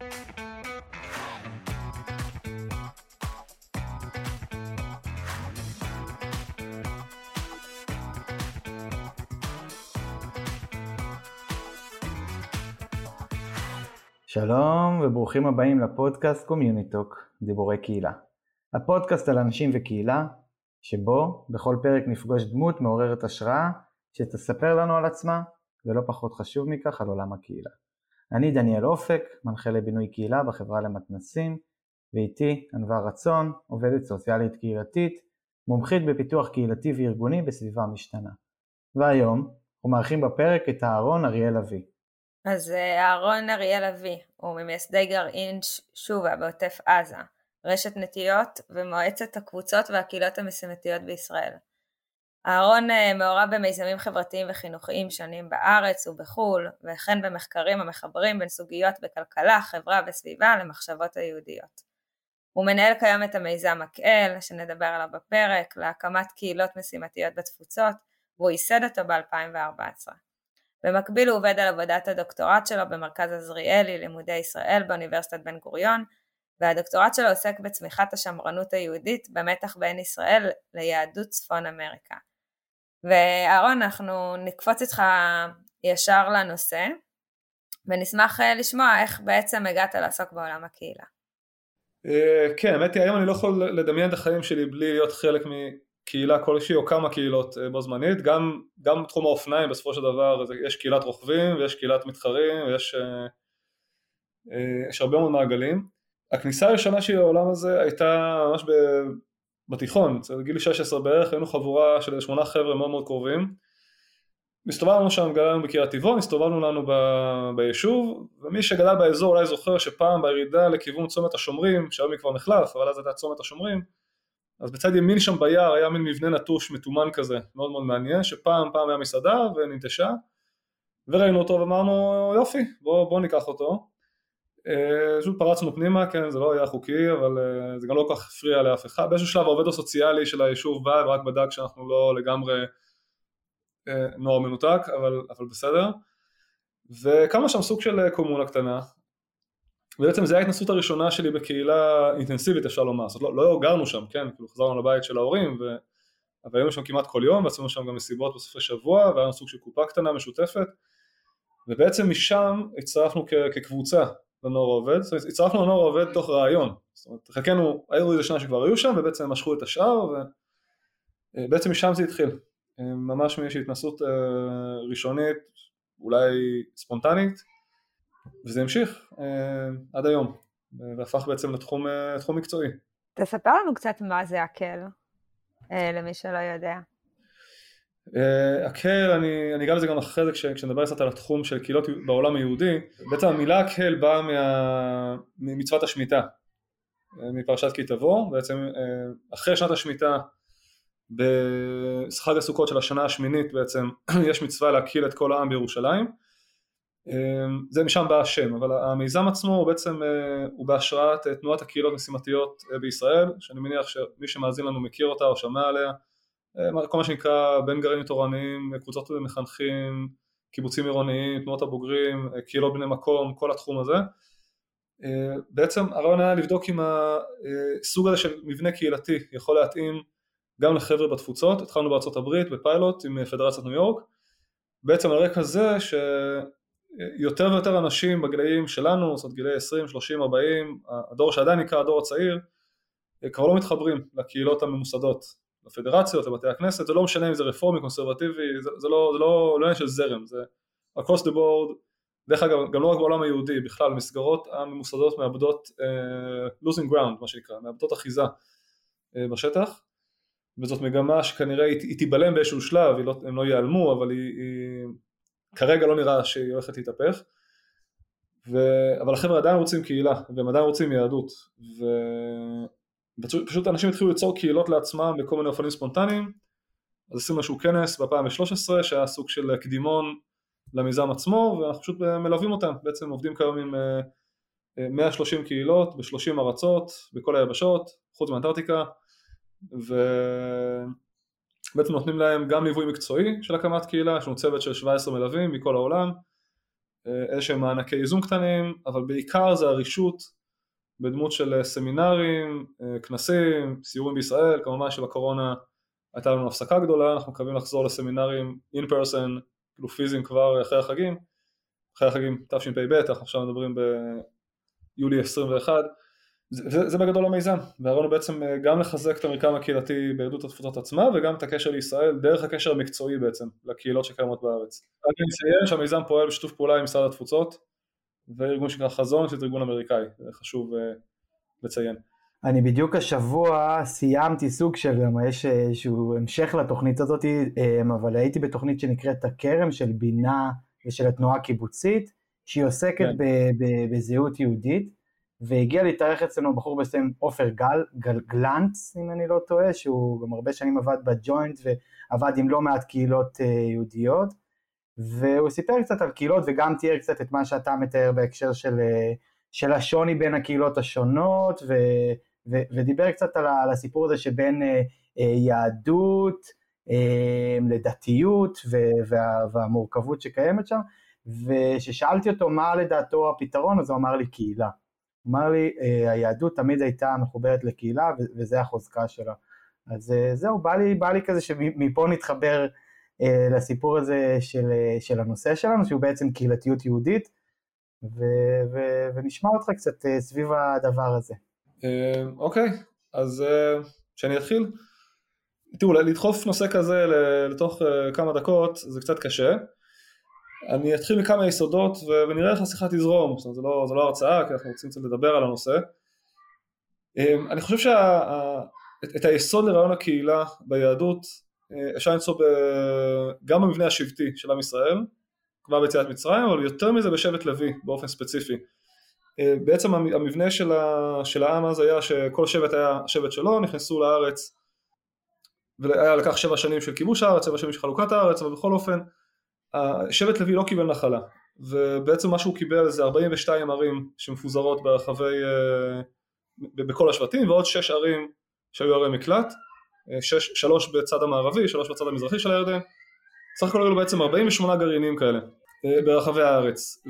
שלום וברוכים הבאים לפודקאסט קומיוניטוק, דיבורי קהילה. הפודקאסט על אנשים וקהילה, שבו בכל פרק נפגוש דמות מעוררת השראה שתספר לנו על עצמה, ולא פחות חשוב מכך על עולם הקהילה. אני דניאל אופק, מנחה לבינוי קהילה בחברה למתנסים, ואיתי ענווה רצון, עובדת סוציאלית קהילתית, מומחית בפיתוח קהילתי וארגוני בסביבה משתנה. והיום אנחנו מארחים בפרק את אהרון אריאל אבי. אז אה, אהרון אריאל אבי הוא ממייסדי גרעין שובה בעוטף עזה, רשת נטיות ומועצת הקבוצות והקהילות המשימתיות בישראל. אהרון אה, מעורב במיזמים חברתיים וחינוכיים שונים בארץ ובחו"ל, וכן במחקרים המחברים בין סוגיות בכלכלה, חברה וסביבה למחשבות היהודיות. הוא מנהל כיום את המיזם מקהל, שנדבר עליו בפרק, להקמת קהילות משימתיות בתפוצות, והוא ייסד אותו ב-2014. במקביל הוא עובד על עבודת הדוקטורט שלו במרכז עזריאלי לימודי ישראל באוניברסיטת בן גוריון, והדוקטורט שלו עוסק בצמיחת השמרנות היהודית במתח בין ישראל ליהדות צפון אמריקה. ואהרון, אנחנו נקפוץ איתך ישר לנושא, ונשמח אה, לשמוע איך בעצם הגעת לעסוק בעולם הקהילה. אה, כן, האמת היא היום אני לא יכול לדמיין את החיים שלי בלי להיות חלק קהילה כלשהי או כמה קהילות אה, בו זמנית, גם, גם בתחום האופניים בסופו של דבר יש קהילת רוכבים ויש קהילת מתחרים ויש אה, יש הרבה מאוד מעגלים. הכניסה הראשונה שלי לעולם הזה הייתה ממש בתיכון, בגיל 16 בערך היינו חבורה של שמונה חבר'ה מאוד מאוד קרובים. הסתובבנו שם, גדלנו בקריית טבעון, הסתובבנו לנו ב, ביישוב, ומי שגדל באזור אולי זוכר שפעם בירידה לכיוון צומת השומרים, שהיום היא כבר נחלף, אבל אז הייתה צומת השומרים, אז בצד ימין שם ביער היה מין מבנה נטוש מתומן כזה, מאוד מאוד מעניין, שפעם פעם היה מסעדה וננטשה, וראינו אותו ואמרנו יופי, בואו בוא ניקח אותו. אה, פשוט פרצנו פנימה, כן, זה לא היה חוקי, אבל אה, זה גם לא כל כך הפריע לאף אחד. באיזשהו שלב העובד הסוציאלי של היישוב בא ורק בדק שאנחנו לא לגמרי אה, נוער מנותק, אבל, אבל בסדר. וקמה שם סוג של קומונה קטנה, ובעצם זו הייתה ההתנסות הראשונה שלי בקהילה אינטנסיבית אפשר לומר, זאת אומרת לא, לא גרנו שם, כן, כאילו חזרנו לבית של ההורים, ו... אבל היינו שם כמעט כל יום, ועשינו שם גם מסיבות בסופי שבוע, והיה לנו סוג של קופה קטנה משותפת, ובעצם משם הצטרפנו כ... כקבוצה לנוער העובד, זאת אומרת הצטרפנו לנוער העובד תוך רעיון, זאת אומרת חלקנו, היו איזה שנה שכבר היו שם, ובעצם משכו את השאר, ובעצם משם זה התחיל, ממש מאיזושהי התנסות אה, ראשונית, אולי ספונטנית, וזה המשיך אה, עד היום, והפך בעצם לתחום, אה, מקצועי. תספר לנו קצת מה זה הקל, אה, למי שלא יודע. אה, הקהל, אני, אני אגע בזה גם אחרי זה כש, כשנדבר קצת על התחום של קהילות בעולם היהודי, בעצם המילה הקהל באה מה, ממצוות השמיטה, אה, מפרשת כי תבוא, בעצם אה, אחרי שנת השמיטה בחג הסוכות של השנה השמינית בעצם יש מצווה להקהיל את כל העם בירושלים. זה משם בא השם, אבל המיזם עצמו הוא בעצם הוא בהשראת תנועת הקהילות המשימתיות בישראל, שאני מניח שמי שמאזין לנו מכיר אותה או שמע עליה, כל מה שנקרא בין גרעינים תורניים, קבוצות מחנכים, קיבוצים עירוניים, תנועות הבוגרים, קהילות בני מקום, כל התחום הזה. בעצם הרעיון היה לבדוק אם הסוג הזה של מבנה קהילתי יכול להתאים גם לחבר'ה בתפוצות, התחלנו בארצות הברית בפיילוט עם פדרציית ניו יורק, בעצם על רקע זה ש... יותר ויותר אנשים בגילאים שלנו, זאת אומרת גילאי 20, 30, 40, הדור שעדיין נקרא הדור הצעיר, כבר לא מתחברים לקהילות הממוסדות, לפדרציות, לבתי הכנסת, זה לא משנה אם זה רפורמי, קונסרבטיבי, זה, זה לא, זה לא, לא עניין של זרם, זה across the board, דרך אגב, גם לא רק בעולם היהודי, בכלל, מסגרות הממוסדות מאבדות uh, losing ground, מה שנקרא, מאבדות אחיזה uh, בשטח, וזאת מגמה שכנראה היא, היא תיבלם באיזשהו שלב, לא, הם לא ייעלמו, אבל היא, היא כרגע לא נראה שהיא הולכת להתהפך, ו... אבל החבר'ה עדיין רוצים קהילה, והם עדיין רוצים יהדות, ופשוט אנשים התחילו ליצור קהילות לעצמם בכל מיני אופנים ספונטניים, אז עשינו איזשהו כנס ב-2013 שהיה סוג של קדימון למיזם עצמו, ואנחנו פשוט מלווים אותם, בעצם עובדים כיום עם 130 אה, קהילות ב-30 ארצות, בכל היבשות, חוץ מאנטארקטיקה, ו... בעצם נותנים להם גם ליווי מקצועי של הקמת קהילה, יש לנו צוות של 17 מלווים מכל העולם, איזה שהם מענקי איזון קטנים, אבל בעיקר זה הרישות בדמות של סמינרים, כנסים, סיורים בישראל, כמובן שבקורונה הייתה לנו הפסקה גדולה, אנחנו מקווים לחזור לסמינרים in person, כאילו פיזיים כבר אחרי החגים, אחרי החגים תשפ"ב, אנחנו עכשיו מדברים ביולי 21, זה, זה בגדול המיזם, והרעיון הוא בעצם אה, גם לחזק את המרקם הקהילתי ביהדות התפוצות עצמה וגם את הקשר לישראל דרך הקשר המקצועי בעצם לקהילות שקיימות בארץ. רק אני אציין שהמיזם פועל בשיתוף פעולה עם משרד התפוצות וארגון שנקרא חזון, שזה ארגון אמריקאי, זה חשוב uh, לציין. אני בדיוק השבוע סיימתי סוג של, יש איזשהו המשך לתוכנית הזאת, אה, אבל הייתי בתוכנית שנקראת הכרם של בינה ושל התנועה הקיבוצית, שהיא עוסקת כן. בזהות יהודית. והגיע להתארח אצלנו בחור בשם עופר גל, גל, גלנץ, אם אני לא טועה, שהוא גם הרבה שנים עבד בג'וינט ועבד עם לא מעט קהילות uh, יהודיות, והוא סיפר קצת על קהילות וגם תיאר קצת את מה שאתה מתאר בהקשר של, uh, של השוני בין הקהילות השונות, ו, ו, ודיבר קצת על, על הסיפור הזה שבין uh, uh, יהדות לדתיות וה, והמורכבות שקיימת שם, וכששאלתי אותו מה לדעתו הפתרון, אז הוא אמר לי קהילה. אמר לי, אה, היהדות תמיד הייתה מחוברת לקהילה וזה החוזקה שלה. אז אה, זהו, בא לי, בא לי כזה שמפה נתחבר אה, לסיפור הזה של, של הנושא שלנו, שהוא בעצם קהילתיות יהודית, ו, ו, ונשמע אותך קצת סביב הדבר הזה. אוקיי, אז שאני אתחיל. תראו, לדחוף נושא כזה לתוך כמה דקות זה קצת קשה. אני אתחיל מכמה יסודות ונראה איך השיחה תזרום, זאת אומרת זה לא, זה לא הרצאה כי אנחנו רוצים קצת לדבר על הנושא. אני חושב שאת. היסוד לרעיון הקהילה ביהדות אה, אפשר למצוא ב... גם במבנה השבטי של עם ישראל, כבר ביציאת מצרים, אבל יותר מזה בשבט לוי באופן ספציפי. אה, בעצם המבנה של, ה... של העם אז היה שכל שבט היה שבט שלו, נכנסו לארץ והיה לקח שבע שנים של כיבוש הארץ, שבע שנים של חלוקת הארץ, אבל בכל אופן שבט לוי לא קיבל נחלה ובעצם מה שהוא קיבל זה 42 ערים שמפוזרות ברחבי, אה, בכל השבטים ועוד 6 ערים שהיו ערי מקלט, 6, אה, 3 בצד המערבי, 3 בצד המזרחי של הירדן, סך הכל היו בעצם 48 גרעינים כאלה אה, ברחבי הארץ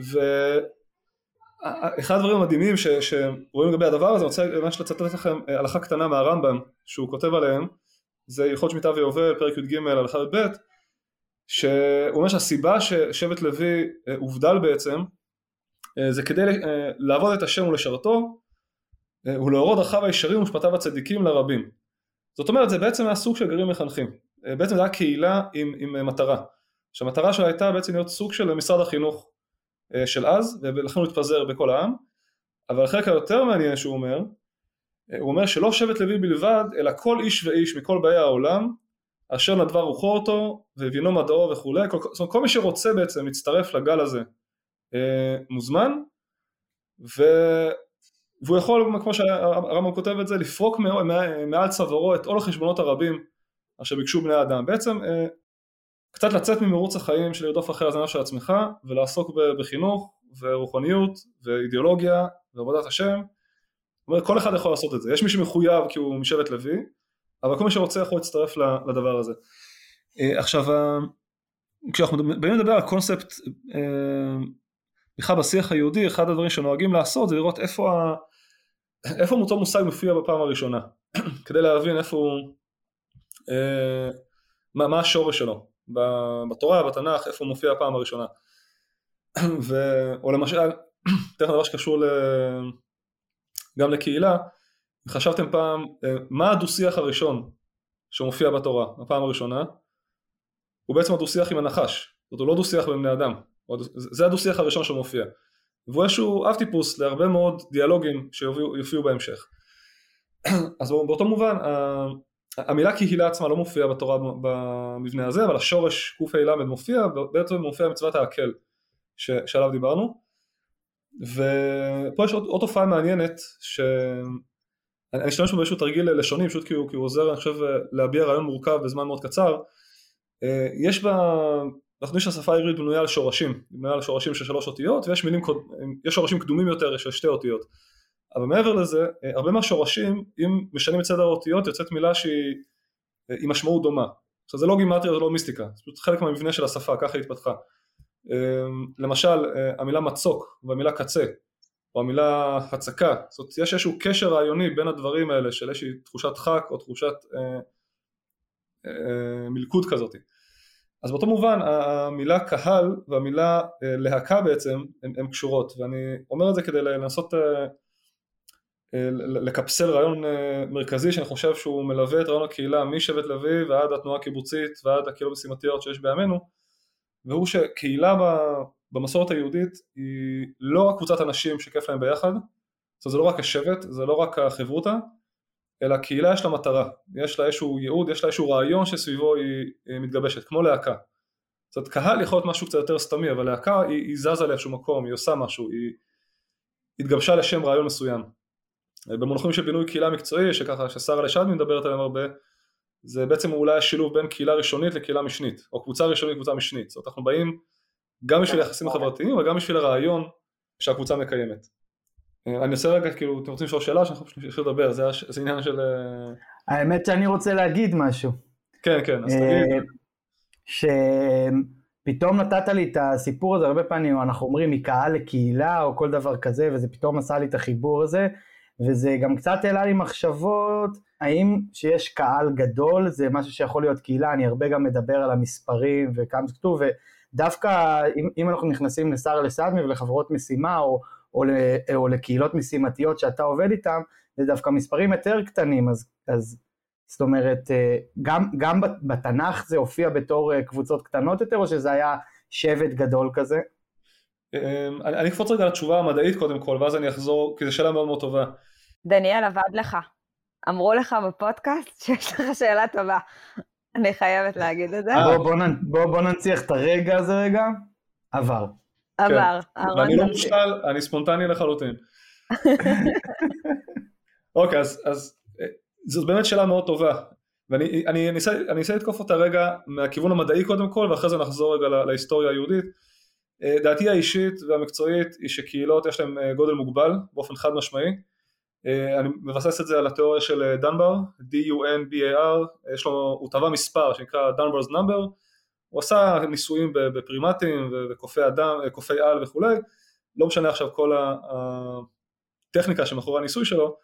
ואחד הדברים המדהימים ש, שרואים לגבי הדבר הזה, אני רוצה ממש לצטט לכם הלכה קטנה מהרמב"ם שהוא כותב עליהם, זה הלכות שמיטה ויובל, פרק י"ג הלכה י"ב שהוא אומר שהסיבה ששבט לוי אה, הובדל בעצם אה, זה כדי אה, לעבוד את השם ולשרתו ולהורות דרכיו הישרים ומשפטיו הצדיקים לרבים. זאת אומרת זה בעצם היה סוג של גרים מחנכים. בעצם זה היה קהילה עם, עם מטרה. שהמטרה שלה הייתה בעצם להיות סוג של משרד החינוך של אז ולכן הוא התפזר בכל העם. אבל החלק היותר מעניין שהוא אומר, הוא אומר שלא שבט לוי בלבד אלא כל איש ואיש מכל באי העולם אשר נדבה רוחו אותו והבינו מדעו וכולי, כל, זאת אומרת כל מי שרוצה בעצם להצטרף לגל הזה אה, מוזמן ו, והוא יכול כמו שהרמב"ם כותב את זה לפרוק מעל צווארו את עול החשבונות הרבים אשר ביקשו בני האדם בעצם אה, קצת לצאת ממרוץ החיים של לרדוף אחרי הזנב של עצמך ולעסוק בחינוך ורוחניות ואידיאולוגיה ועבודת השם כל אחד יכול לעשות את זה יש מי שמחויב כי הוא משבט לוי אבל כל מי שרוצה יכול להצטרף לדבר הזה. אה, עכשיו כשאנחנו באים לדבר על קונספט אה, בכלל בשיח היהודי אחד הדברים שנוהגים לעשות זה לראות איפה. איפה אותו מושג מופיע בפעם הראשונה? כדי להבין איפה הוא אה, מה, מה השורש שלו. בתורה, בתנ"ך, איפה הוא מופיע הפעם הראשונה. ו... או למשל, תכף דבר שקשור ל... גם לקהילה חשבתם פעם, אה, מה הדו-שיח הראשון שמופיע בתורה, הפעם הראשונה? הוא בעצם הדו-שיח עם הנחש, זאת אומרת הוא לא דו-שיח בין אדם, זה הדו-שיח הראשון שמופיע. והוא איזשהו אב טיפוס להרבה מאוד דיאלוגים שיופיעו בהמשך. אז באותו מובן, המילה קהילה עצמה לא מופיעה בתורה במבנה הזה, אבל השורש קל"ד מופיע, ובעצם מופיע מצוות ההקל שעליו דיברנו. ופה יש עוד, עוד תופעה מעניינת, ש... אני אשתמש באיזשהו תרגיל לשוני פשוט כי הוא, כי הוא עוזר אני חושב להביע רעיון מורכב בזמן מאוד קצר אה, יש בה, אנחנו יודעים שהשפה העברית בנויה על שורשים, בנויה על שורשים של שלוש אותיות ויש מילים, יש שורשים קדומים יותר של שתי אותיות. אבל מעבר לזה אה, הרבה מהשורשים אם משנים את סדר האותיות יוצאת מילה שהיא אה, עם משמעות דומה. עכשיו זה לא גימטריה זה לא מיסטיקה. זה פשוט חלק מהמבנה של השפה ככה היא התפתחה. למשל המילה מצוק והמילה קצה או המילה הצקה, זאת אומרת יש איזשהו קשר רעיוני בין הדברים האלה של איזושהי תחושת חק או תחושת אה, אה, מלכוד כזאת. אז באותו מובן המילה קהל והמילה אה, להקה בעצם הן קשורות ואני אומר את זה כדי לנסות אה, אה, לקפסל רעיון מרכזי שאני חושב שהוא מלווה את רעיון הקהילה משבט לוי ועד התנועה הקיבוצית ועד הקהילות המשימתיות שיש בימינו והוא שקהילה במסורת היהודית היא לא רק קבוצת אנשים שכיף להם ביחד זאת אומרת זה לא רק השבט, זה לא רק החברותה אלא קהילה יש לה מטרה, יש לה איזשהו ייעוד, יש לה איזשהו רעיון שסביבו היא, היא מתגבשת, כמו להקה. זאת אומרת קהל יכול להיות משהו קצת יותר סתמי אבל להקה היא, היא זזה לאיזשהו מקום, היא עושה משהו, היא התגבשה לשם רעיון מסוים. במונחים של בינוי קהילה מקצועי, שככה ששרה לשדמי מדברת עליהם הרבה, זה בעצם אולי השילוב בין קהילה ראשונית לקהילה משנית, או קבוצה ראשונית לקבוצה משנית, זאת אומרת אנחנו באים גם בשביל היחסים החברתיים וגם בשביל הרעיון שהקבוצה מקיימת. אה, אני עושה רגע, כאילו, אתם רוצים לשאול שאלה שאנחנו פשוט נמשיך לדבר, זה, זה עניין של... אה, האמת שאני רוצה להגיד משהו. כן, כן, אז תגיד. אה, שפתאום נתת לי את הסיפור הזה, הרבה פעמים אנחנו אומרים מקהל לקהילה או כל דבר כזה, וזה פתאום עשה לי את החיבור הזה. וזה גם קצת העלה לי מחשבות, האם שיש קהל גדול זה משהו שיכול להיות קהילה, אני הרבה גם מדבר על המספרים וכמה זה כתוב, ודווקא אם, אם אנחנו נכנסים לשר לסדמי ולחברות משימה או, או, או לקהילות משימתיות שאתה עובד איתן, זה דווקא מספרים יותר קטנים, אז, אז זאת אומרת, אה, גם, גם בתנ"ך זה הופיע בתור אה, קבוצות קטנות יותר, או שזה היה שבט גדול כזה? אמ, אני אקפוץ רגע לתשובה המדעית קודם כל, ואז אני אחזור, כי זו שאלה מאוד מאוד טובה. דניאל עבד לך. אמרו לך בפודקאסט שיש לך שאלה טובה. אני חייבת להגיד את זה. בוא, בוא, בוא, בוא ננציח את הרגע הזה רגע. עבר. עבר. כן. ואני לא מושתל, אני ספונטני לחלוטין. אוקיי, אז, אז אה, זאת באמת שאלה מאוד טובה. ואני אני, אני אנסה לתקוף אותה רגע מהכיוון המדעי קודם כל, ואחרי זה נחזור רגע להיסטוריה היהודית. אה, דעתי האישית והמקצועית היא שקהילות יש להן אה, גודל מוגבל באופן חד משמעי אני מבסס את זה על התיאוריה של דנבר, D-U-N-B-A-R, יש לו, הוא טבע מספר שנקרא Dunbar's Number, הוא עשה ניסויים בפרימטים וקופי אדם, קופי על וכולי, לא משנה עכשיו כל הטכניקה שמאחורי הניסוי שלו,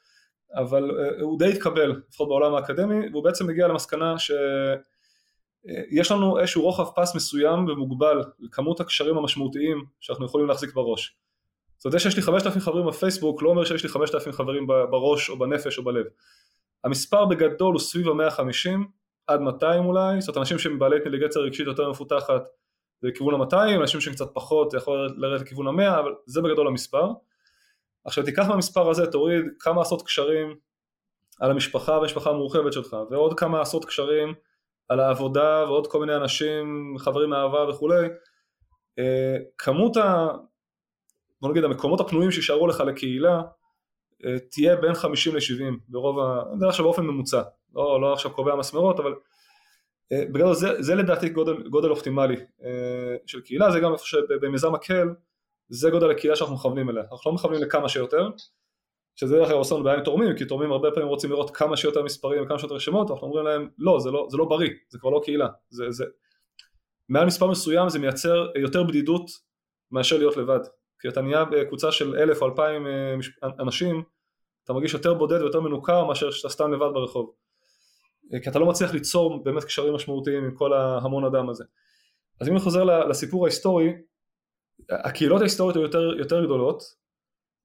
אבל הוא די התקבל, לפחות בעולם האקדמי, והוא בעצם הגיע למסקנה שיש לנו איזשהו רוחב פס מסוים ומוגבל לכמות הקשרים המשמעותיים שאנחנו יכולים להחזיק בראש. זאת אומרת, זה שיש לי 5,000 חברים בפייסבוק לא אומר שיש לי 5,000 חברים בראש או בנפש או בלב. המספר בגדול הוא סביב ה-150 עד 200 אולי, זאת אומרת אנשים שהם בעלי אינטליגנציה רגשית יותר מפותחת זה לכיוון ה-200, אנשים שקצת פחות זה יכול לרדת לכיוון ה-100, אבל זה בגדול המספר. עכשיו תיקח מהמספר הזה, תוריד כמה עשרות קשרים על המשפחה והמשפחה המורחבת שלך, ועוד כמה עשרות קשרים על העבודה ועוד כל מיני אנשים, חברים מאהבה וכולי, אה, כמות ה... בוא נגיד המקומות הפנויים שישארו לך לקהילה אה, תהיה בין 50 ל-70 ברוב ה... זה עכשיו באופן ממוצע, לא, לא עכשיו קובע מסמרות אבל אה, בגלל זה, זה לדעתי גודל, גודל אופטימלי של קהילה, זה גם איפה שבמיזם מקל זה גודל הקהילה שאנחנו מכוונים אליה, אנחנו לא מכוונים לכמה שיותר שזה דרך אגב עושה לנו בעיה עם תורמים, כי תורמים הרבה פעמים רוצים לראות כמה שיותר מספרים וכמה שיותר רשימות, אנחנו אומרים להם לא, זה לא, זה לא בריא, זה כבר לא קהילה, זה, זה... מעל מספר מסוים זה מייצר יותר בדידות מאשר להיות לבד, כי אתה נהיה בקבוצה של אלף או אלפיים אה, אנשים, אתה מרגיש יותר בודד ויותר מנוכר מאשר שאתה סתם לבד ברחוב, אה, כי אתה לא מצליח ליצור באמת קשרים משמעותיים עם כל ההמון אדם הזה. אז אם אני חוזר לסיפור ההיסטורי, הקהילות ההיסטוריות היו יותר, יותר גדולות,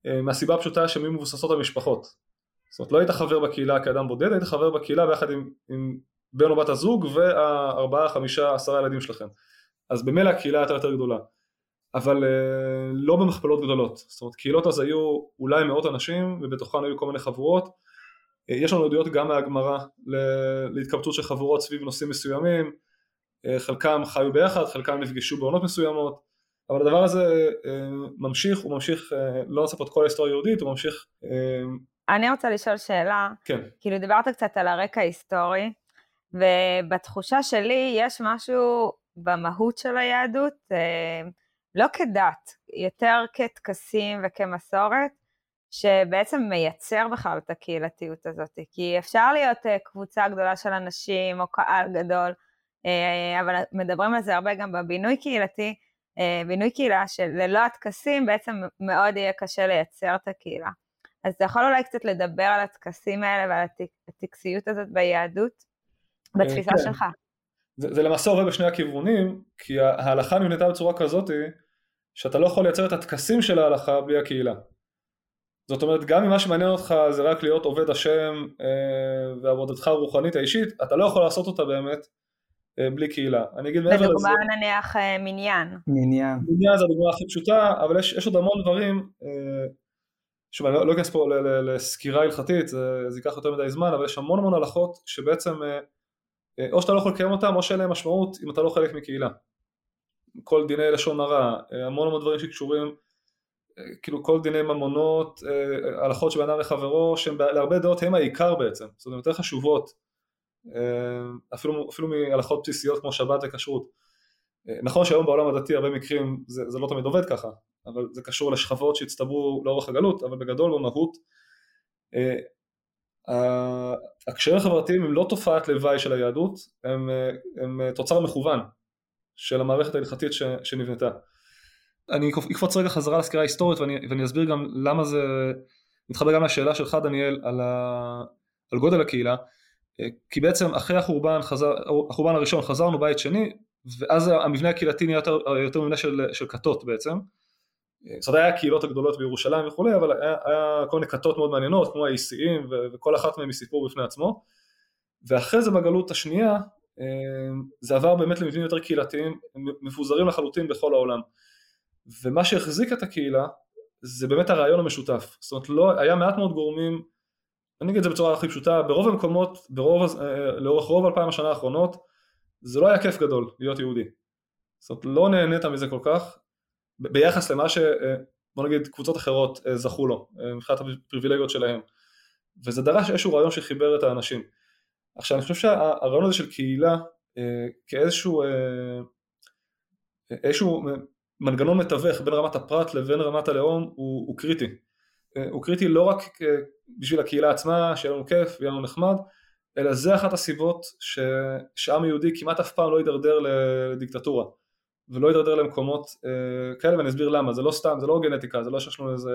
אה, מהסיבה הפשוטה שהן היו מבוססות על משפחות. זאת אומרת לא היית חבר בקהילה כאדם בודד, היית חבר בקהילה ביחד עם, עם בן או בת הזוג והארבעה, חמישה, עשרה ילדים שלכם. אז במילא הקהילה הייתה יותר גדולה. אבל uh, לא במכפלות גדולות. זאת אומרת קהילות אז היו אולי מאות אנשים ובתוכן היו כל מיני חבורות. Uh, יש לנו עדויות גם מהגמרא להתקבצות של חבורות סביב נושאים מסוימים. Uh, חלקם חיו ביחד, חלקם נפגשו בעונות מסוימות. אבל הדבר הזה אה, ממשיך, הוא ממשיך, אה, לא פה את כל ההיסטוריה היהודית, הוא ממשיך... אה, אני רוצה לשאול שאלה, כן. כאילו דיברת קצת על הרקע ההיסטורי, ובתחושה שלי יש משהו במהות של היהדות, לא כדת, יותר כטקסים וכמסורת, שבעצם מייצר בכלל את הקהילתיות הזאת, כי אפשר להיות קבוצה גדולה של אנשים או קהל גדול, אבל מדברים על זה הרבה גם בבינוי קהילתי, בינוי קהילה שללא הטקסים בעצם מאוד יהיה קשה לייצר את הקהילה. אז אתה יכול אולי קצת לדבר על הטקסים האלה ועל הטקסיות הזאת ביהדות, בתפיסה כן. שלך. זה, זה למעשה עובד בשני הכיוונים, כי ההלכה נבנתה בצורה כזאת שאתה לא יכול לייצר את הטקסים של ההלכה בלי הקהילה. זאת אומרת, גם אם מה שמעניין אותך זה רק להיות עובד השם אה, ועבודתך הרוחנית האישית, אתה לא יכול לעשות אותה באמת אה, בלי קהילה. אני אגיד מעבר לזה... בדוגמה נניח אה, מניין. מניין. מניין זה הדוגמה הכי פשוטה, אבל יש, יש עוד המון דברים, אה, שוב, אני לא אכנס פה לסקירה הלכתית, זה, זה ייקח יותר מדי זמן, אבל יש המון המון הלכות שבעצם אה, אה, או שאתה לא יכול לקיים אותם או שאין להם משמעות אם אתה לא חלק מקהילה. כל דיני לשון הרע, אה, המון המון דברים שקשורים, אה, כאילו כל דיני ממונות, הלכות שבין אדם לחברו, שהן להרבה דעות הם העיקר בעצם, זאת אומרת יותר חשובות, אפילו, אפילו מהלכות בסיסיות כמו שבת וכשרות. נכון שהיום בעולם הדתי הרבה מקרים זה, זה לא תמיד עובד ככה, אבל זה קשור לשכבות שהצטברו לאורך הגלות, אבל בגדול במהות הקשרים החברתיים הם לא תופעת לוואי של היהדות, הם, הם תוצר מכוון של המערכת ההלכתית שנבנתה. אני אקפוץ רגע חזרה לסקירה ההיסטורית ואני, ואני אסביר גם למה זה מתחבר גם לשאלה שלך דניאל על, ה, על גודל הקהילה כי בעצם אחרי החורבן, חזר, החורבן הראשון חזרנו בית שני ואז המבנה הקהילתי נהיה יותר, יותר מבנה של, של כתות בעצם זאת אומרת היה הקהילות הגדולות בירושלים וכולי, אבל היה, היה כל מיני כתות מאוד מעניינות, כמו האיסיים, וכל אחת מהן היא סיפור בפני עצמו. ואחרי זה בגלות השנייה, אה, זה עבר באמת למבנים יותר קהילתיים, מפוזרים לחלוטין בכל העולם. ומה שהחזיק את הקהילה, זה באמת הרעיון המשותף. זאת אומרת, לא, היה מעט מאוד גורמים, אני אגיד את זה בצורה הכי פשוטה, ברוב המקומות, ברוב, אה, לאורך רוב אלפיים השנה האחרונות, זה לא היה כיף גדול להיות יהודי. זאת אומרת, לא נהנית מזה כל כך, ביחס למה ש... אה, בוא נגיד קבוצות אחרות אה, זכו לו מבחינת הפריבילגיות שלהם וזה דרש איזשהו רעיון שחיבר את האנשים. עכשיו אני חושב שהרעיון הזה של קהילה כאיזשהו איזשהו מנגנון מתווך בין רמת הפרט לבין רמת הלאום הוא, הוא קריטי. הוא קריטי לא רק בשביל הקהילה עצמה, שיהיה לנו כיף ויהיה לנו נחמד, אלא זה אחת הסיבות שעם יהודי כמעט אף פעם לא יידרדר לדיקטטורה. ולא יידרדר למקומות אה, כאלה ואני אסביר למה, זה לא סתם, זה לא גנטיקה, זה לא שיש לנו איזה,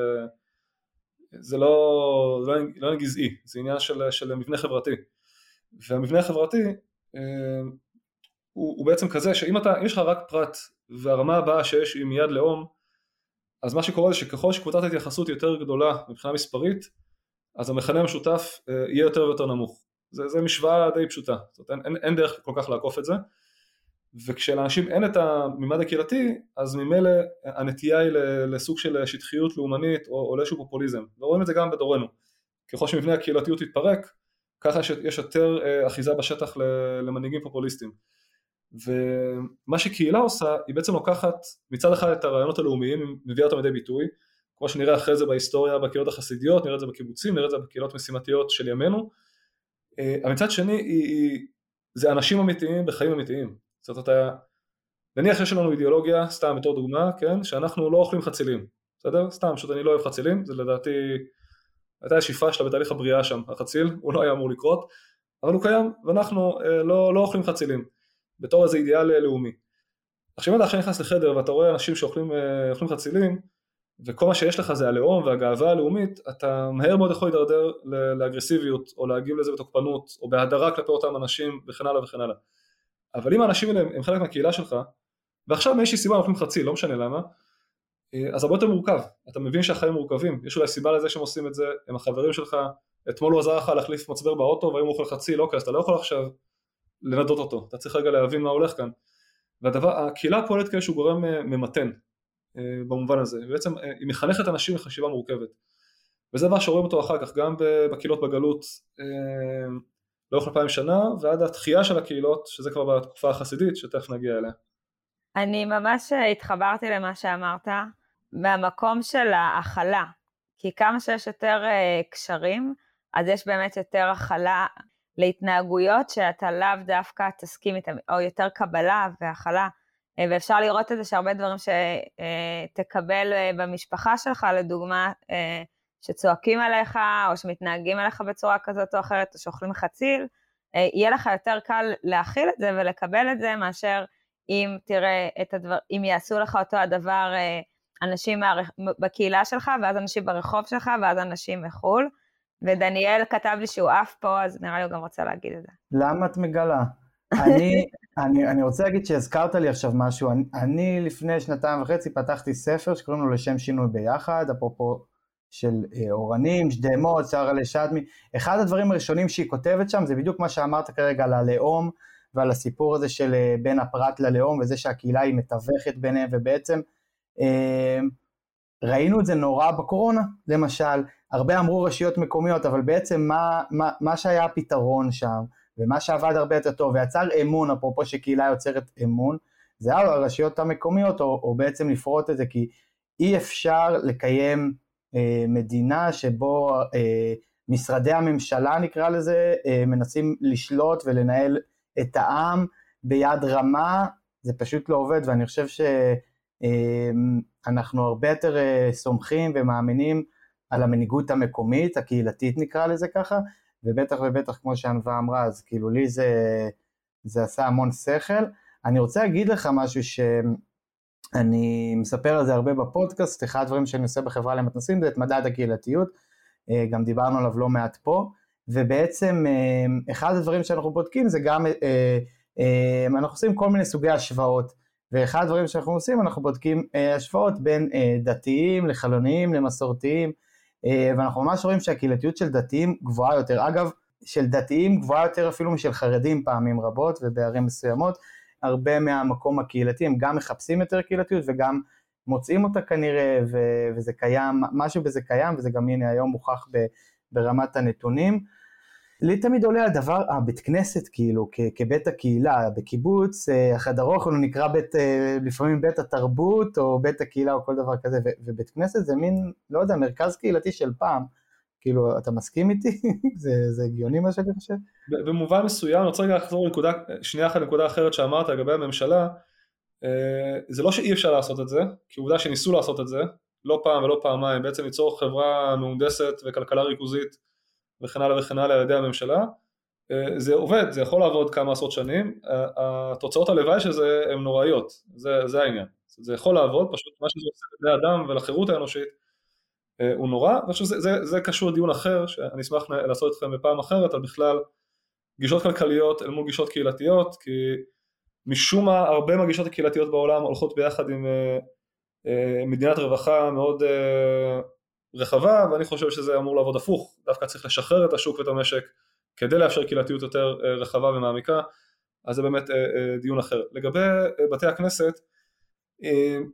זה לא, זה לא, לא גזעי, זה עניין של, של מבנה חברתי והמבנה החברתי אה, הוא, הוא בעצם כזה שאם אתה, יש לך רק פרט והרמה הבאה שיש היא מיד לאום אז מה שקורה זה שככל שקבוצת ההתייחסות יותר גדולה מבחינה מספרית אז המכנה המשותף אה, יהיה יותר ויותר נמוך. זה, זה משוואה די פשוטה, זאת אומרת, אין, אין דרך כל כך לעקוף את זה. וכשלאנשים אין את הממד הקהילתי אז ממילא הנטייה היא לסוג של שטחיות לאומנית או, או לאיזשהו פופוליזם. ורואים את זה גם בדורנו. ככל שמבנה הקהילתיות יתפרק ככה יש יותר אה, אחיזה בשטח למנהיגים פופוליסטיים ומה שקהילה עושה היא בעצם לוקחת מצד אחד את הרעיונות הלאומיים מביאה אותם לידי ביטוי כמו שנראה אחרי זה בהיסטוריה בקהילות החסידיות נראה את זה בקיבוצים נראה את זה בקהילות משימתיות של ימינו. אה, אבל מצד שני היא, היא, זה אנשים אמיתיים בחיים אמיתיים. זאת אומרת, אתה... נניח שיש לנו אידיאולוגיה, סתם בתור דוגמה, כן, שאנחנו לא אוכלים חצילים, בסדר? סתם, פשוט אני לא אוהב חצילים, זה לדעתי, הייתה שאיפה שלה בתהליך הבריאה שם, החציל, הוא לא היה אמור לקרות, אבל הוא קיים, ואנחנו אה, לא, לא אוכלים חצילים, בתור איזה אידיאל אה, לאומי. עכשיו אם אתה עכשיו נכנס לחדר ואתה רואה אנשים שאוכלים אה, חצילים, וכל מה שיש לך זה הלאום והגאווה הלאומית, אתה מהר מאוד יכול להידרדר לאגרסיביות, או להגיב לזה בתוקפנות, או בהדרה כלפי אותם אנשים, וכן הלאה וכן הלאה. אבל אם האנשים האלה הם חלק מהקהילה שלך, ועכשיו מאיזושהי סיבה הם אוכלים חצי, לא משנה למה, אה, אז הרבה יותר מורכב, אתה מבין שהחיים מורכבים, יש אולי סיבה לזה שהם עושים את זה, הם החברים שלך, אתמול הוא עזר לך להחליף מצבר באוטו והיום הוא אוכל חצי, לא אוקיי, אז אתה לא יכול עכשיו לנדות אותו, אתה צריך רגע להבין מה הולך כאן. והקהילה פועלת כאיזשהו גורם אה, ממתן אה, במובן הזה, בעצם היא מחנכת אנשים לחשיבה מורכבת. וזה מה שרואים אותו אחר כך, גם בקהילות בגלות, לאורך אלפיים שנה ועד התחייה של הקהילות שזה כבר בתקופה החסידית שתכף נגיע אליה. אני ממש התחברתי למה שאמרת מהמקום של ההכלה כי כמה שיש יותר קשרים אז יש באמת יותר הכלה להתנהגויות שאתה לאו דווקא תסכים איתם או יותר קבלה והכלה uh, ואפשר לראות את זה שהרבה דברים שתקבל uh, uh, במשפחה שלך לדוגמה שצועקים עליך, או שמתנהגים עליך בצורה כזאת או אחרת, או שאוכלים חציל, אה, יהיה לך יותר קל להכיל את זה ולקבל את זה, מאשר אם תראה את הדבר, אם יעשו לך אותו הדבר אה, אנשים. בקהילה שלך, ואז אנשים ברחוב שלך, ואז אנשים מחו"ל. ודניאל כתב לי שהוא עף פה, אז נראה לי הוא גם רוצה להגיד את זה. למה את מגלה? אני, אני, אני רוצה להגיד שהזכרת לי עכשיו משהו, אני, אני לפני שנתיים וחצי פתחתי ספר שקוראים לו לשם שינוי ביחד, אפרופו של אה, אורנים, שדמות, שרה לשדמי, אחד הדברים הראשונים שהיא כותבת שם זה בדיוק מה שאמרת כרגע על הלאום ועל הסיפור הזה של אה, בין הפרט ללאום וזה שהקהילה היא מתווכת ביניהם ובעצם אה, ראינו את זה נורא בקורונה למשל, הרבה אמרו רשויות מקומיות אבל בעצם מה, מה, מה שהיה הפתרון שם ומה שעבד הרבה יותר טוב ויצר אמון, אפרופו שקהילה יוצרת אמון, זה היה הרשויות המקומיות, או, או בעצם לפרוט את זה, כי אי אפשר לקיים אה, מדינה שבו אה, משרדי הממשלה נקרא לזה, אה, מנסים לשלוט ולנהל את העם ביד רמה, זה פשוט לא עובד, ואני חושב שאנחנו אה, הרבה יותר אה, סומכים ומאמינים על המנהיגות המקומית, הקהילתית נקרא לזה ככה, ובטח ובטח כמו שענווה אמרה, אז כאילו לי זה, זה עשה המון שכל. אני רוצה להגיד לך משהו שאני מספר על זה הרבה בפודקאסט, אחד הדברים שאני עושה בחברה למתנסים זה את מדד הקהילתיות, גם דיברנו עליו לא מעט פה, ובעצם אחד הדברים שאנחנו בודקים זה גם, אנחנו עושים כל מיני סוגי השוואות, ואחד הדברים שאנחנו עושים, אנחנו בודקים השוואות בין דתיים לחלוניים למסורתיים, ואנחנו ממש רואים שהקהילתיות של דתיים גבוהה יותר. אגב, של דתיים גבוהה יותר אפילו משל חרדים פעמים רבות ובערים מסוימות. הרבה מהמקום הקהילתי הם גם מחפשים יותר קהילתיות וגם מוצאים אותה כנראה ו- וזה קיים, משהו בזה קיים וזה גם הנה היום מוכח ב- ברמת הנתונים. לי תמיד עולה הדבר, הבית כנסת כאילו, כ- כבית הקהילה, בקיבוץ, אה, החדר אוכל הוא נקרא בית, אה, לפעמים בית התרבות או בית הקהילה או כל דבר כזה, ו- ובית כנסת זה מין, לא יודע, מרכז קהילתי של פעם. כאילו, אתה מסכים איתי? זה, זה הגיוני מה שאני חושב? במובן מסוים, אני רוצה רגע לחזור לנקודה, שנייה אחת לנקודה אחרת שאמרת לגבי הממשלה, אה, זה לא שאי אפשר לעשות את זה, כי עובדה שניסו לעשות את זה, לא פעם ולא פעמיים, בעצם ליצור חברה מהונדסת וכלכלה ריכוזית וכן הלאה וכן הלאה על ידי הממשלה, אה, זה עובד, זה יכול לעבוד כמה עשרות שנים, התוצאות הלוואי של זה הן נוראיות, זה, זה העניין, זה יכול לעבוד, פשוט מה שזה עושה לבני אדם ולחירות האנושית אה, הוא נורא, ואני חושב שזה זה, זה קשור לדיון אחר, שאני אשמח לעשות איתכם בפעם אחרת, על בכלל גישות כלכליות אל מול גישות קהילתיות, כי משום מה הרבה מהגישות הקהילתיות בעולם הולכות ביחד עם אה, מדינת רווחה מאוד רחבה ואני חושב שזה אמור לעבוד הפוך, דווקא צריך לשחרר את השוק ואת המשק כדי לאפשר קהילתיות יותר אה, רחבה ומעמיקה, אז זה באמת אה, אה, דיון אחר. לגבי בתי הכנסת,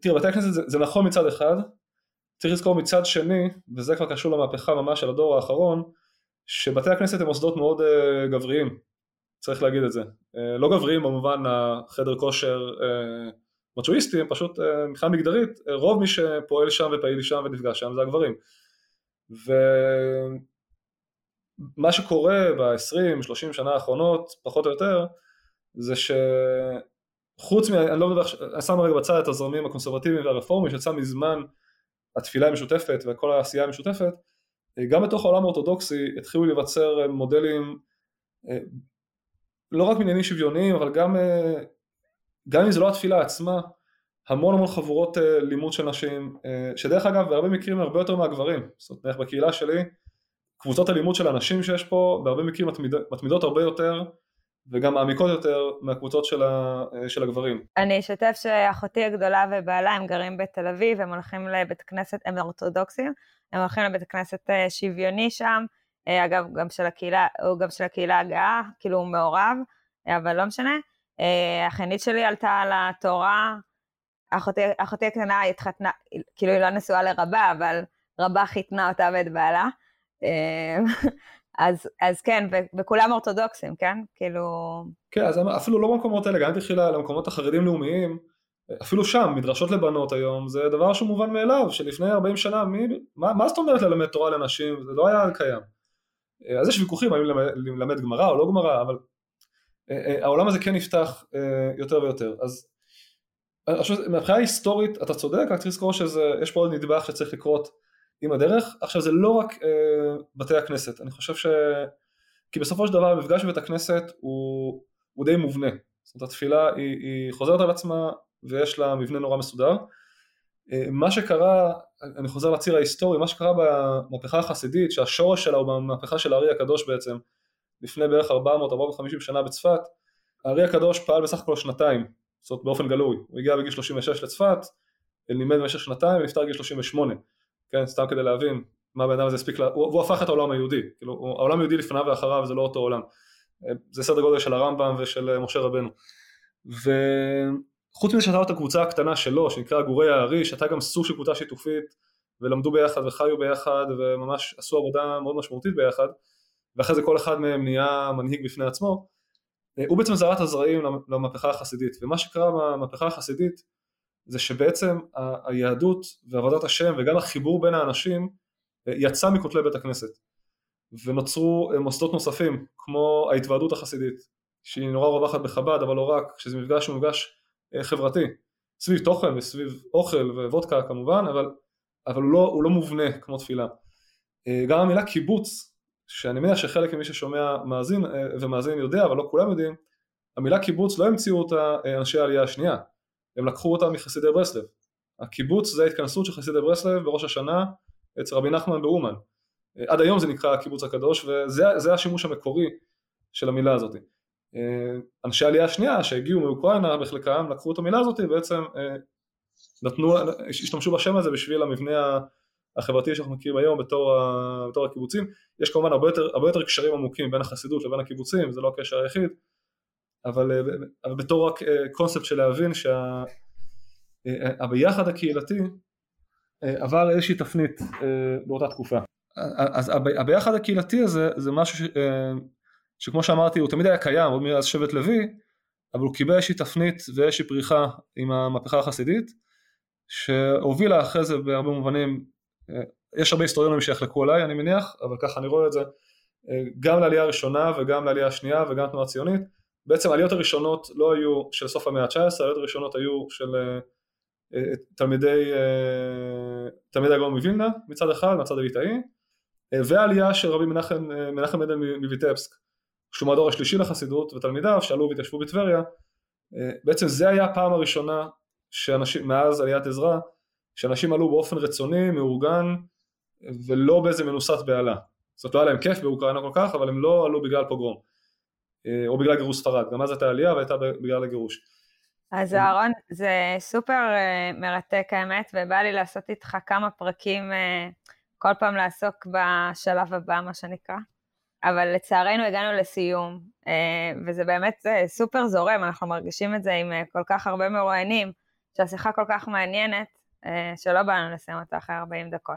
תראה בתי הכנסת זה, זה נכון מצד אחד, צריך לזכור מצד שני, וזה כבר קשור למהפכה ממש של הדור האחרון, שבתי הכנסת הם מוסדות מאוד גבריים, צריך להגיד את זה. לא גבריים במובן החדר כושר מצ'ואיסטי, הם פשוט מבחינה מגדרית, רוב מי שפועל שם ופעיל שם ונפגש שם זה הגברים. ומה שקורה ב-20-30 שנה האחרונות, פחות או יותר, זה שחוץ מ... אני לא מדבר, אני שם רגע בצד את הזרמים הקונסרבטיביים והרפורמיים, שיצא מזמן התפילה המשותפת וכל העשייה המשותפת, גם בתוך העולם האורתודוקסי התחילו להיווצר מודלים לא רק מעניינים שוויוניים, אבל גם, גם אם זה לא התפילה עצמה, המון המון חבורות uh, לימוד של נשים, uh, שדרך אגב בהרבה מקרים הרבה יותר מהגברים, זאת אומרת בקהילה שלי קבוצות הלימוד של הנשים שיש פה בהרבה מקרים מתמיד, מתמידות הרבה יותר וגם מעמיקות יותר מהקבוצות של, ה, uh, של הגברים. אני אשתף שאחותי הגדולה ובעלה הם גרים בתל אביב, הם הולכים לבית כנסת, הם אורתודוקסים, הם הולכים לבית כנסת שוויוני שם, אגב גם של הקהילה, הוא גם של הקהילה הגאה, כאילו הוא מעורב, אבל לא משנה. Uh, החנית שלי עלתה על התורה אחותי, הקטנה התחתנה, כאילו היא לא נשואה לרבה, אבל רבה חיתנה אותה ואת בעלה. אמ, אז, אז כן, וכולם אורתודוקסים, כן? כאילו... כן, אז אפילו לא במקומות האלה, גם תלכי למקומות החרדים לאומיים, אפילו שם, מדרשות לבנות היום, זה דבר שהוא מובן מאליו, שלפני 40 שנה, מי, מה, מה זאת אומרת ללמד תורה לנשים? זה לא היה קיים. אז יש ויכוחים האם ללמד, גמרא או לא גמרא, אבל אה, אה, העולם הזה כן נפתח אה, יותר ויותר. אז מבחינה היסטורית אתה צודק, רק צריך לזכור שיש פה עוד נדבך שצריך לקרות עם הדרך. עכשיו זה לא רק אה, בתי הכנסת, אני חושב ש... כי בסופו של דבר המפגש בבית הכנסת הוא, הוא די מובנה. זאת אומרת התפילה היא, היא חוזרת על עצמה ויש לה מבנה נורא מסודר. אה, מה שקרה, אני חוזר לציר ההיסטורי, מה שקרה במהפכה החסידית, שהשורש שלה הוא במהפכה של הארי הקדוש בעצם, לפני בערך 400-450 שנה בצפת, הארי הקדוש פעל בסך הכל שנתיים, זאת אומרת באופן גלוי, הוא הגיע בגיל 36 לצפת, לימד במשך שנתיים ונפטר בגיל 38, כן, סתם כדי להבין מה הבן אדם הזה הספיק, לה... הוא, הוא הפך את העולם היהודי, כאילו העולם היהודי לפניו ואחריו זה לא אותו עולם, אה, זה סדר גודל של הרמב"ם ושל אה, משה רבנו, וחוץ מזה שהייתה את הקבוצה הקטנה שלו שנקרא גורי הארי, שהייתה גם סוג של קבוצה שיתופית ולמדו ביחד וחיו ביחד וממש עשו עבודה מאוד משמעותית ביחד, ואחרי זה כל אחד מהם נהיה מנהיג בפני עצמו, אה, הוא בעצם זרע את הזרעים למהפכה החסידית, ומה שקרה במהפכה החסידית זה שבעצם היהדות ועבודת השם וגם החיבור בין האנשים אה, יצא מכותלי בית הכנסת. ונוצרו אה, מוסדות נוספים כמו ההתוועדות החסידית שהיא נורא רווחת בחב"ד אבל לא רק, שזה מפגש שהוא מפגש חברתי. סביב תוכן וסביב אוכל ווודקה כמובן אבל, אבל הוא, לא, הוא לא מובנה כמו תפילה. גם המילה קיבוץ שאני מניח שחלק ממי ששומע מאזין אה, ומאזין יודע, אבל לא כולם יודעים, המילה קיבוץ לא המציאו אותה אה, אנשי העלייה השנייה, הם לקחו אותה מחסידי ברסלב. הקיבוץ זה ההתכנסות של חסידי ברסלב בראש השנה אצל רבי נחמן באומן. אה, עד היום זה נקרא הקיבוץ הקדוש וזה השימוש המקורי של המילה הזאת. אנשי העלייה השנייה שהגיעו מאוקראינה בחלקם לקחו את המילה הזאת ובעצם נתנו, השתמשו בשם הזה בשביל המבנה החברתי שאנחנו מכירים היום בתור, ה, בתור הקיבוצים, יש כמובן הרבה יותר, הרבה יותר קשרים עמוקים בין החסידות לבין הקיבוצים, זה לא הקשר היחיד, אבל, אה, אבל בתור רק אה, קונספט של להבין שהביחד אה, הקהילתי עבר איזושהי תפנית באותה תקופה. אז הביחד הקהילתי הזה זה משהו ש, שכמו שאמרתי הוא תמיד היה קיים עוד מאז שבט לוי אבל הוא קיבל איזושהי תפנית ואיזושהי פריחה עם המהפכה החסידית שהובילה אחרי זה בהרבה מובנים יש הרבה היסטוריונים שיחלקו עליי אני מניח, אבל ככה אני רואה את זה, גם לעלייה הראשונה וגם לעלייה השנייה וגם תנועה ציונית, בעצם העליות הראשונות לא היו של סוף המאה ה-19, העליות הראשונות היו של אה, אה, תלמידי, אה, תלמידי הגאון מווילנה מצד אחד, מהצד הליטאי, והעלייה של רבי מנחם, מנחם עדן מויטבסק, שהוא מהדור השלישי לחסידות, ותלמידיו שעלו והתיישבו בטבריה, בעצם זה היה הפעם הראשונה שאנשים, מאז עליית עזרא, שאנשים עלו באופן רצוני, מאורגן, ולא באיזה מנוסת בהלה. זאת אומרת לא היה להם כיף באוקראינה כל כך, אבל הם לא עלו בגלל פוגרום, אה, או בגלל גירוש ספרד, גם אז הייתה עלייה והייתה בגלל הגירוש. אז אהרון, זה סופר אה, מרתק האמת, ובא לי לעשות איתך כמה פרקים, אה, כל פעם לעסוק בשלב הבא, מה שנקרא. אבל לצערנו הגענו לסיום, וזה באמת סופר זורם, אנחנו מרגישים את זה עם כל כך הרבה מרואיינים, שהשיחה כל כך מעניינת, שלא בא לנו לסיים אותה אחרי 40 דקות.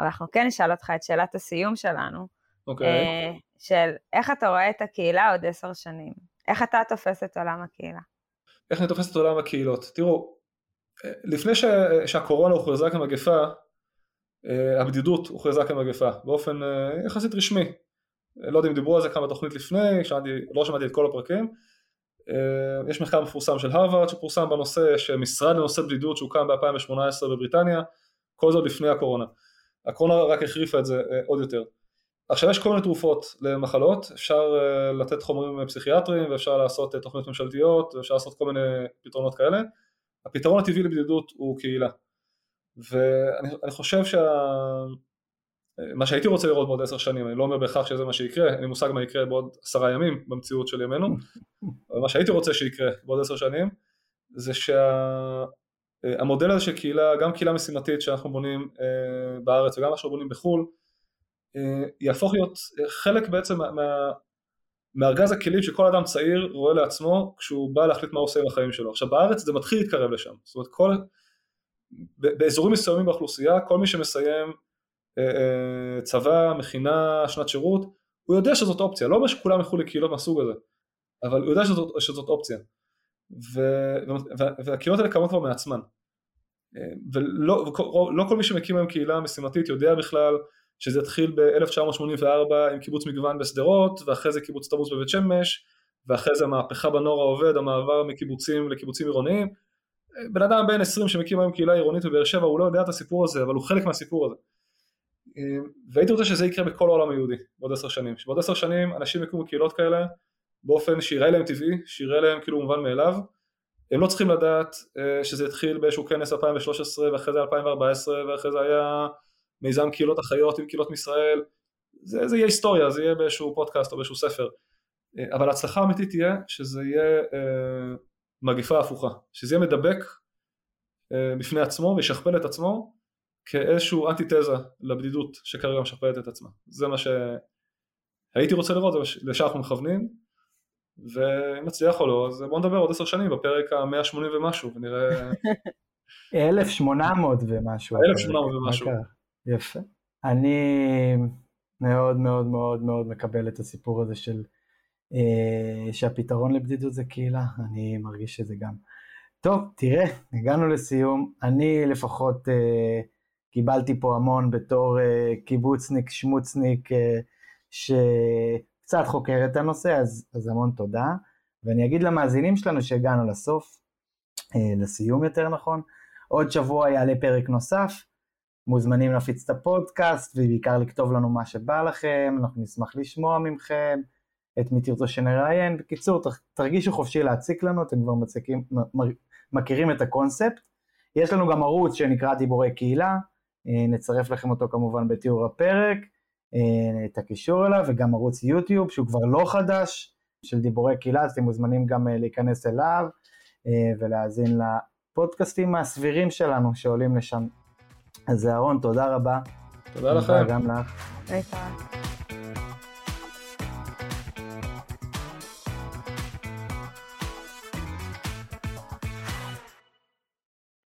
אבל אנחנו כן נשאל אותך את שאלת הסיום שלנו, okay. אוקיי. אה, של איך אתה רואה את הקהילה עוד עשר שנים? איך אתה תופס את עולם הקהילה? איך אני תופס את עולם הקהילות? תראו, אה, לפני ש... שהקורונה הוכרזה כמגפה, הבדידות הוכרזה כמגפה, באופן יחסית רשמי. לא יודע אם דיברו על זה כמה תוכנית לפני, שמעתי, לא שמעתי את כל הפרקים, אה, יש מחקר מפורסם של הרווארד שפורסם בנושא, יש משרד לנושא בדידות שהוקם ב-2018 בבריטניה, כל זאת לפני הקורונה. הקורונה רק החריפה את זה אה, עוד יותר. עכשיו יש כל מיני תרופות למחלות, אפשר אה, לתת חומרים פסיכיאטריים ואפשר לעשות תוכניות ממשלתיות ואפשר לעשות כל מיני פתרונות כאלה. הפתרון הטבעי לבדידות הוא קהילה. ואני חושב שה... מה שהייתי רוצה לראות בעוד עשר שנים, אני לא אומר בהכרח שזה מה שיקרה, אין לי מושג מה יקרה בעוד עשרה ימים במציאות של ימינו, אבל מה שהייתי רוצה שיקרה בעוד עשר שנים זה שהמודל שה... הזה של קהילה, גם קהילה משימתית שאנחנו בונים אה, בארץ וגם מה שאנחנו בונים בחו"ל, אה, יהפוך להיות חלק בעצם מה... מארגז הכלים שכל אדם צעיר רואה לעצמו כשהוא בא להחליט מה הוא עושה עם החיים שלו. עכשיו בארץ זה מתחיל להתקרב לשם, זאת אומרת כל, באזורים מסוימים באוכלוסייה כל מי שמסיים אה, אה, צבא, מכינה, שנת שירות, הוא יודע שזאת אופציה, לא אומר שכולם ילכו לקהילות מהסוג הזה, אבל הוא יודע שזאת, שזאת אופציה. ו, והקהילות האלה קמות כבר מעצמן. אה, ולא לא כל מי שמקים היום קהילה משימתית יודע בכלל שזה התחיל ב-1984 עם קיבוץ מגוון בשדרות, ואחרי זה קיבוץ תמוז בבית שמש, ואחרי זה המהפכה בנוער העובד, המעבר מקיבוצים לקיבוצים עירוניים. בן אדם בן 20 שמקים היום קהילה עירונית בבאר שבע, הוא לא יודע את הסיפור הזה, אבל הוא חלק מהסיפור הזה. והייתי רוצה שזה יקרה בכל העולם היהודי בעוד עשר שנים, שבעוד עשר שנים אנשים יקומו קהילות כאלה באופן שיראה להם טבעי, שיראה להם כאילו מובן מאליו, הם לא צריכים לדעת uh, שזה התחיל באיזשהו כנס 2013 ואחרי זה 2014 ואחרי זה היה מיזם קהילות החיות עם קהילות מישראל, זה, זה יהיה היסטוריה, זה יהיה באיזשהו פודקאסט או באיזשהו ספר, uh, אבל ההצלחה האמיתית תהיה שזה יהיה uh, מגיפה הפוכה, שזה יהיה מדבק בפני עצמו וישכפל את עצמו כאיזשהו אנטיתזה לבדידות שכרגע משכפלת את עצמה, זה מה שהייתי רוצה לראות, לשם אנחנו מכוונים ואם נצליח או לא, אז בואו נדבר עוד עשר שנים בפרק ה-180 ומשהו, ונראה... 1800 ומשהו. 1800 ומשהו. יפה. אני מאוד מאוד מאוד מאוד מקבל את הסיפור הזה של אה, שהפתרון לבדידות זה קהילה, אני מרגיש שזה גם. טוב, תראה, הגענו לסיום. אני לפחות אה, קיבלתי פה המון בתור אה, קיבוצניק, שמוצניק, אה, ש... קצת חוקר את הנושא, אז, אז המון תודה. ואני אגיד למאזינים שלנו שהגענו לסוף, אה, לסיום יותר נכון, עוד שבוע יעלה פרק נוסף, מוזמנים להפיץ את הפודקאסט ובעיקר לכתוב לנו מה שבא לכם, אנחנו נשמח לשמוע מכם, את מי תרצו שנראיין. בקיצור, תרגישו חופשי להציק לנו, אתם כבר מצקים, מכירים את הקונספט. יש לנו גם ערוץ שנקרא דיבורי קהילה, נצרף לכם אותו כמובן בתיאור הפרק. אה, את הקישור אליו וגם ערוץ יוטיוב שהוא כבר לא חדש של דיבורי קהילה אז אתם מוזמנים גם אה, להיכנס אליו אה, ולהאזין לפודקאסטים הסבירים שלנו שעולים לשם. אז אהרון תודה רבה. תודה לכם. גם לך.